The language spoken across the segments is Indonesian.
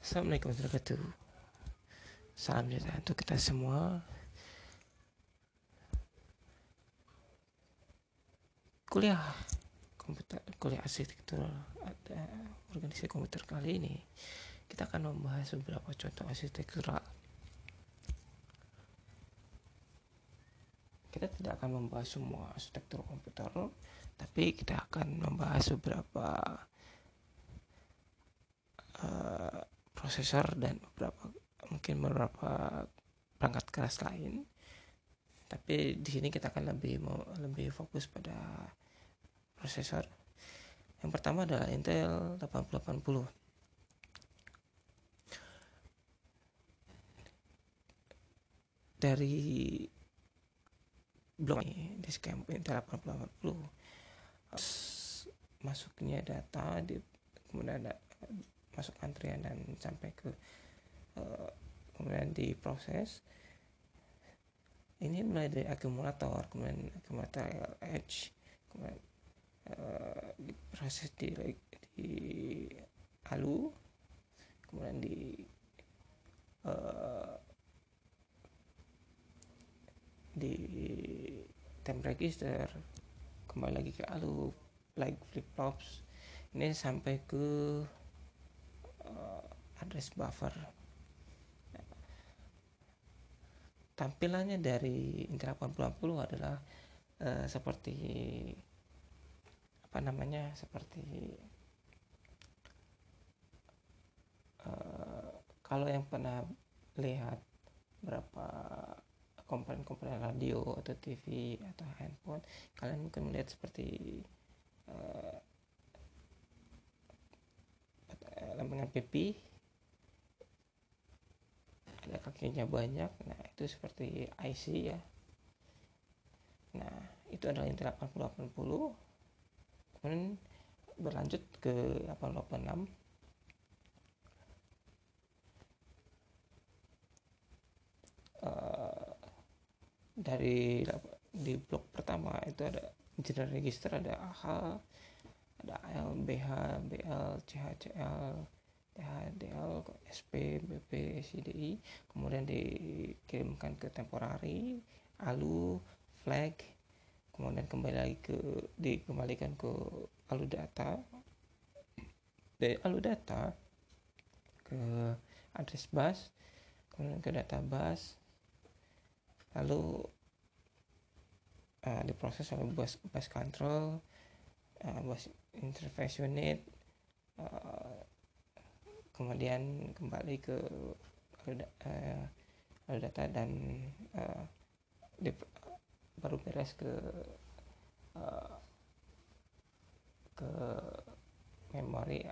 Assalamualaikum warahmatullahi wabarakatuh. Salam sejahtera untuk kita semua. Kuliah komputer kuliah arsitektur ada organisasi komputer kali ini. Kita akan membahas beberapa contoh arsitektural kita tidak akan membahas semua arsitektur komputer tapi kita akan membahas beberapa uh, prosesor dan beberapa mungkin beberapa perangkat keras lain tapi di sini kita akan lebih mau lebih fokus pada prosesor. Yang pertama adalah Intel 8080. Dari blok ini di skema Intel 8080 masuknya data di kemudian ada masuk antrian dan sampai ke uh, kemudian diproses. Ini mulai dari akumulator kemudian akumulator edge kemudian uh, diproses di di halu kemudian di uh, di temp register kembali lagi ke alu like flip flops. Ini sampai ke uh, address buffer. Tampilannya dari Intel 8080 adalah uh, seperti apa namanya seperti uh, kalau yang pernah lihat berapa komponen-komponen radio atau TV atau handphone kalian mungkin melihat seperti lempengan pipi. Ada kakinya banyak. Nah itu seperti IC ya. Nah itu adalah Intel 8080 kemudian berlanjut ke 886 uh, dari di blok pertama itu ada general register ada AH ada AL BH BL CH CL DL SP BP CDI kemudian dikirimkan ke temporary ALU flag. Kemudian kembali lagi ke dikembalikan ke alu data. Dari alu data ke address bus kemudian ke data bus. Lalu uh, diproses oleh bus bus control uh, bus unit uh, kemudian kembali ke uh, alu data dan uh, baru beres ke uh, ke memori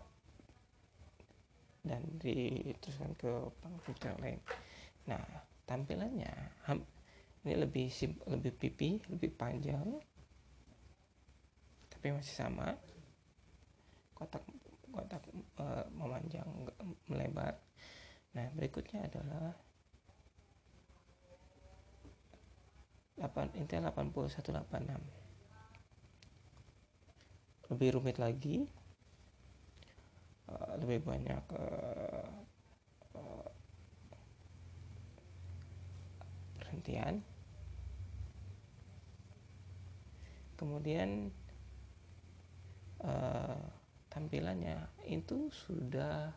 dan diteruskan ke komputer lain. Nah, tampilannya ini lebih lebih pipi, lebih panjang, tapi masih sama. Kotak kotak uh, memanjang melebar. Nah, berikutnya adalah 8 Intel 8186 lebih rumit lagi uh, lebih banyak uh, perhentian kemudian uh, tampilannya itu sudah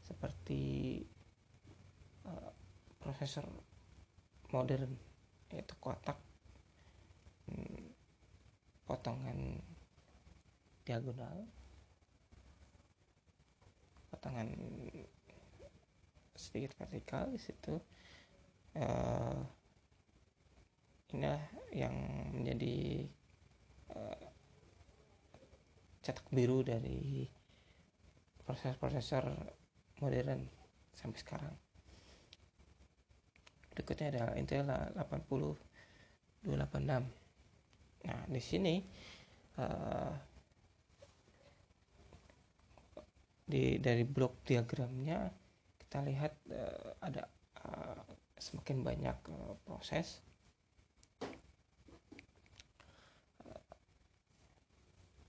seperti uh, prosesor modern yaitu kotak hmm, potongan diagonal potongan sedikit vertikal di situ. Uh, inilah yang menjadi cetak biru dari proses-prosesor modern sampai sekarang. Berikutnya adalah Intel 80286 nah di sini uh, di dari blok diagramnya kita lihat uh, ada uh, semakin banyak uh, proses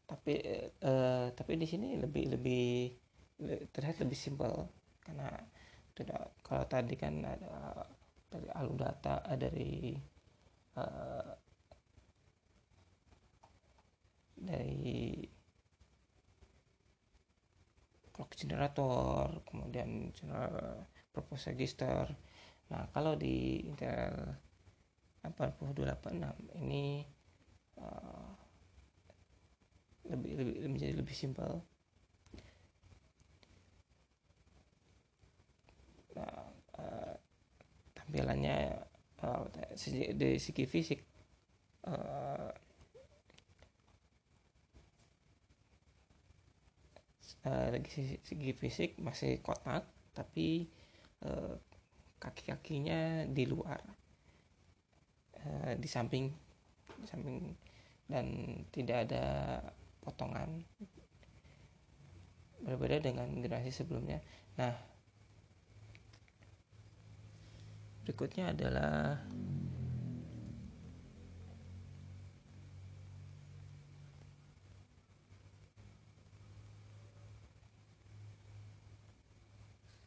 tapi uh, tapi di sini lebih lebih terlihat lebih simpel. Karena tidak kalau tadi kan ada dari alur data uh, dari uh, dari clock generator kemudian general purpose register. Nah kalau di Intel 8286 ini uh, lebih lebih menjadi lebih simpel. Nah, uh, tampilannya uh, dari segi fisik uh, uh, dari segi fisik masih kotak tapi uh, kaki-kakinya di luar uh, di samping di samping dan tidak ada potongan berbeda dengan generasi sebelumnya nah berikutnya adalah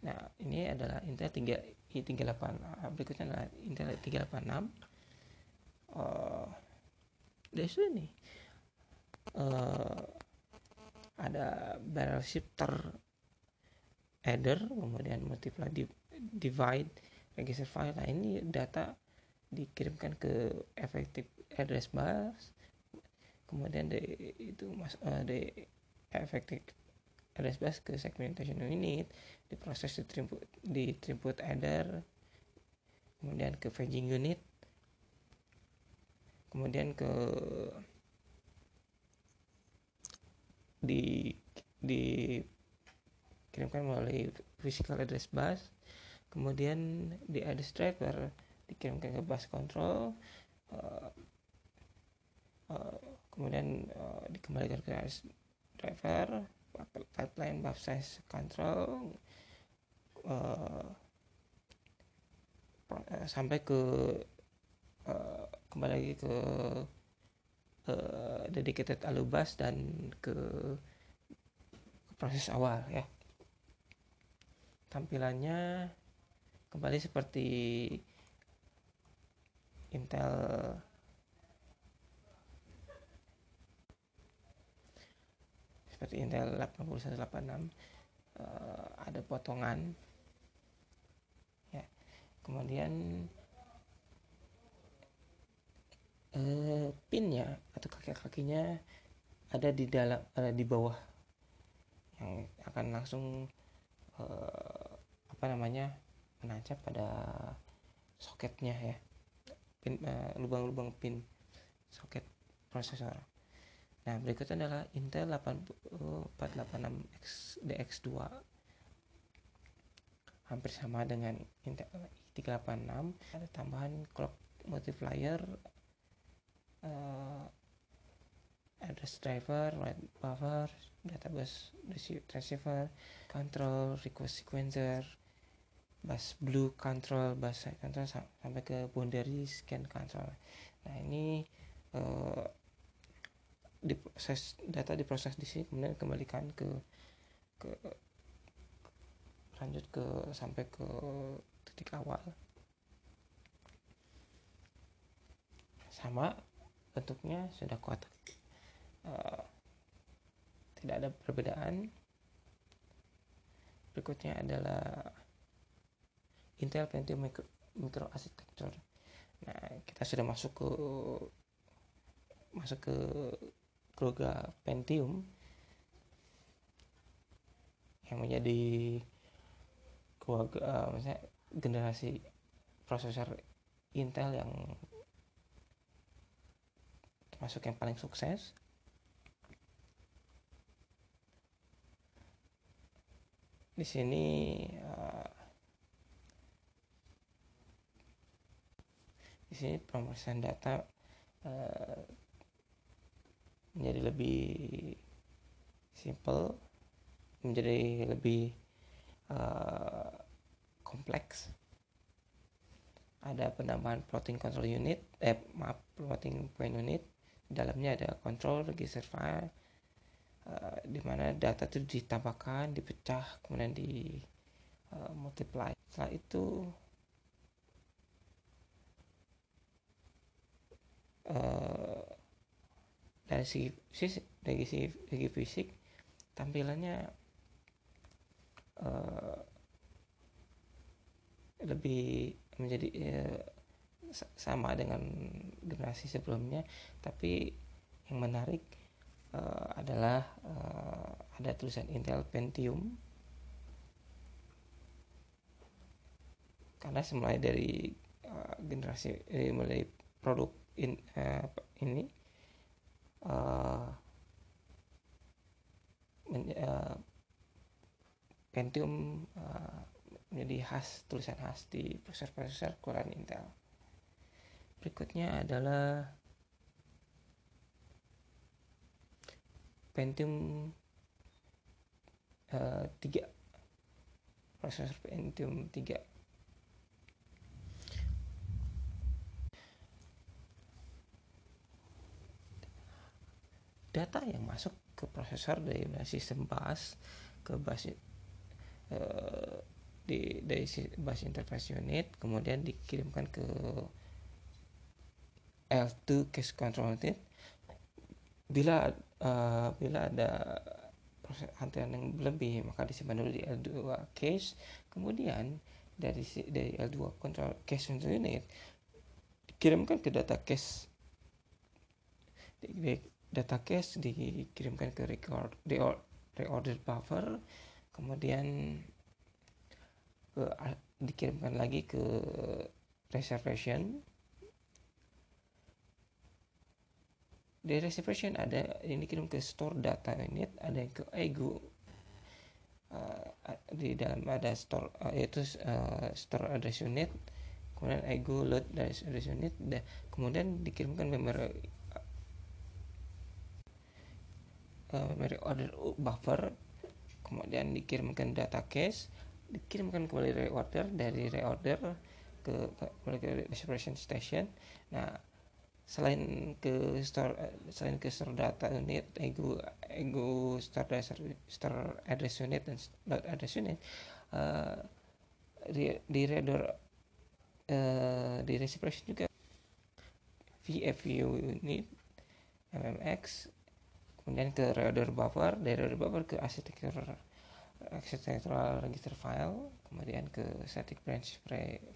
Nah, ini adalah Intel 3 i38. Berikutnya adalah Intel 386. Uh, dari sini uh, ada barrel shifter header, kemudian multiply divide register file. Nah ini data dikirimkan ke effective address bus kemudian di itu mas uh, di effective address bus ke segmentation unit diproses di throughput di throughput header kemudian ke paging unit kemudian ke di dikirimkan melalui physical address bus. Kemudian di address driver dikirimkan ke bus control uh, uh, kemudian uh, dikembalikan ke address driver pipeline bus size control uh, sampai ke uh, kembali lagi ke uh, dedicated alubus dan ke, proses awal ya. Tampilannya kembali seperti Intel seperti Intel 8186 uh, ada potongan ya. Kemudian uh, pinnya atau kaki-kakinya ada di dalam ada di bawah. Yang akan langsung uh, apa namanya menancap pada soketnya ya. Pin uh, lubang-lubang pin soket prosesor. Nah berikutnya adalah Intel 8486X DX2 hampir sama dengan Intel i386 ada tambahan clock multiplier uh, address driver, write buffer, database receiver, control, request sequencer, bus blue control bus side control sampai ke boundary scan control. Nah ini uh, diproses data diproses di sini kemudian kembalikan ke ke lanjut ke sampai ke titik awal. Sama bentuknya sudah kotak uh, tidak ada perbedaan berikutnya adalah Intel Pentium micro, micro architecture. Nah, kita sudah masuk ke masuk ke keluarga Pentium yang menjadi keluarga uh, misalnya generasi prosesor Intel yang termasuk yang paling sukses. Di sini uh, di sini pemrosesan data uh, menjadi lebih simple menjadi lebih uh, kompleks. Ada penambahan plotting control unit eh maaf plotting point unit dalamnya ada control register file uh, di mana data itu ditambahkan dipecah kemudian di uh, multiply. Setelah itu uh, dari segi fisik dari segi, segi fisik tampilannya uh, lebih menjadi uh, sama dengan generasi sebelumnya tapi yang menarik uh, adalah uh, ada tulisan Intel Pentium karena semulai dari uh, generasi eh, mulai produk in, uh, ini uh, men, uh, Pentium uh, menjadi khas tulisan khas di prosesor-prosesor keluaran Intel. Berikutnya adalah Pentium uh, 3 prosesor Pentium 3 data yang masuk ke prosesor dari sistem bus ke bus uh, di dari bus interface unit kemudian dikirimkan ke L2 cache control unit bila uh, bila ada proses antrian yang lebih maka disimpan dulu di L2 cache kemudian dari dari L2 control cache unit dikirimkan ke data cache data cache dikirimkan ke record reorder buffer. Kemudian ke, dikirimkan lagi ke reservation di reservation ada ini dikirim ke store data unit ada yang ke ego. Uh, di dalam ada store uh, yaitu uh, store address unit kemudian ego load address unit dan kemudian dikirimkan memory uh, memory order buffer kemudian dikirimkan data cache dikirimkan kembali reorder dari reorder ke kembali ke expression station. Nah selain ke store selain ke store data unit ego ego store dasar store address unit dan load address unit uh, di di reorder uh, di expression juga. VFU unit MMX kemudian ke reorder buffer dari reorder buffer ke arsitektur architectural register file kemudian ke static branch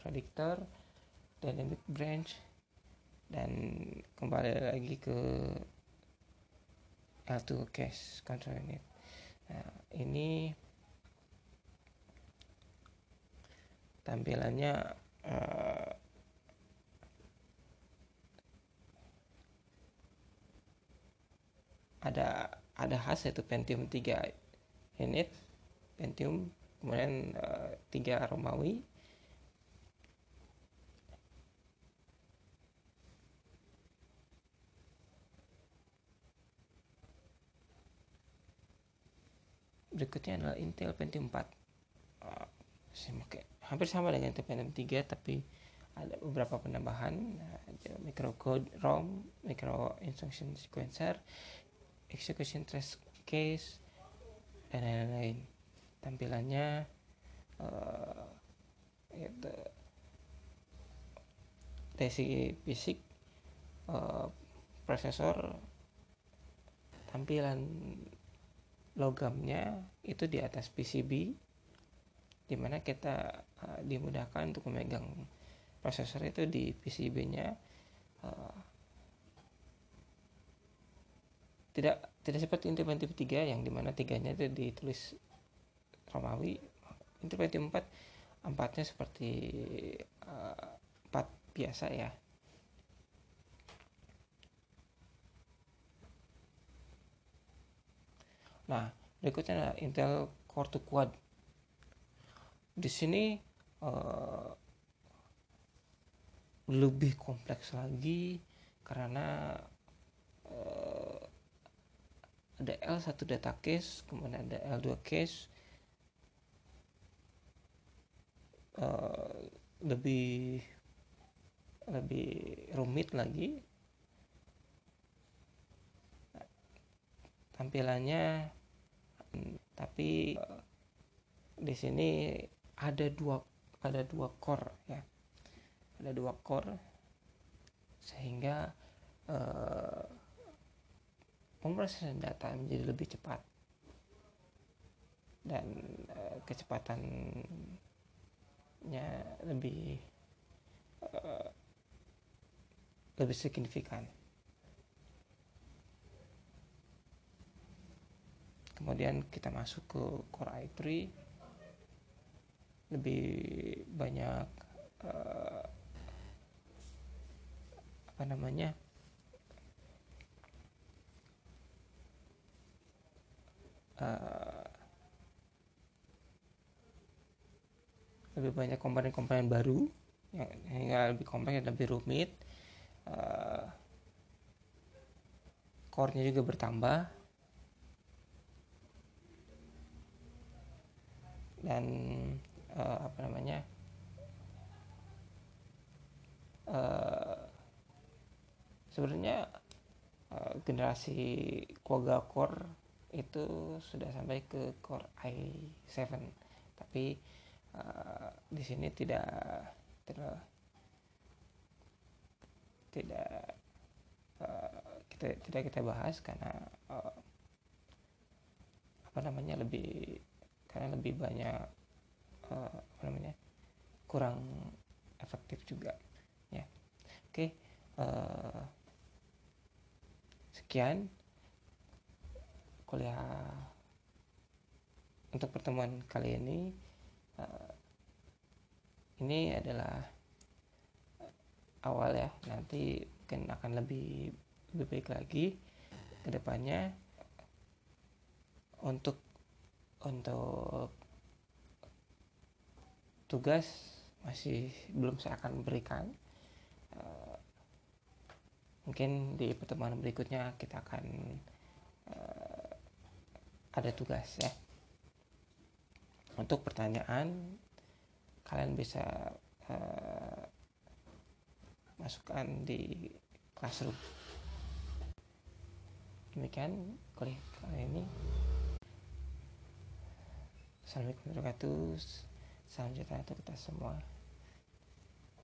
predictor dynamic branch dan kembali lagi ke L2 cache control unit. Nah ini tampilannya uh, ada ada khas yaitu Pentium 3 unit. Pentium kemudian uh, 3 Romawi berikutnya adalah Intel Pentium 4 uh, eh, hampir sama dengan Intel Pentium 3 tapi ada beberapa penambahan. Uh, microcode ROM, micro instruction sequencer, execution trace case dan lain-lain. Tampilannya uh, itu dari fisik uh, prosesor tampilan logamnya itu di atas PCB di mana kita uh, dimudahkan untuk memegang prosesor itu di PCB-nya uh, tidak tidak seperti Interventif 3 yang di mana tiganya itu ditulis Romawi Interventif 4 empatnya seperti uh, empat biasa ya nah berikutnya adalah Intel Core 2 Quad. Di sini uh, lebih kompleks lagi karena uh, ada L1 data case kemudian ada L2 case. Uh, lebih lebih rumit lagi. Tampilannya tapi di sini ada dua ada dua core ya. Ada dua core sehingga uh, pemrosesan data menjadi lebih cepat. Dan uh, kecepatannya lebih uh, lebih signifikan kemudian kita masuk ke core i3 lebih banyak uh, apa namanya? Uh, lebih banyak komponen-komponen baru yang, yang lebih kompleks dan lebih rumit. Uh, core-nya juga bertambah dan uh, apa namanya uh, sebenarnya uh, generasi Quagga Core itu sudah sampai ke Core i7 tapi uh, di sini tidak tidak tidak uh, kita tidak kita bahas karena uh, apa namanya lebih karena lebih banyak uh, apa namanya kurang efektif juga. Ya. Oke uh, sekian kuliah untuk pertemuan kali ini. Uh, ini adalah awal ya. Nanti mungkin akan lebih lebih baik lagi ke depannya untuk untuk tugas masih belum saya akan berikan. Uh, mungkin di pertemuan berikutnya kita akan uh, ada tugas ya. Untuk pertanyaan kalian bisa uh, masukkan di classroom. Demikian kali ini Assalamualaikum warahmatullahi wabarakatuh. Salam sejahtera untuk kita semua.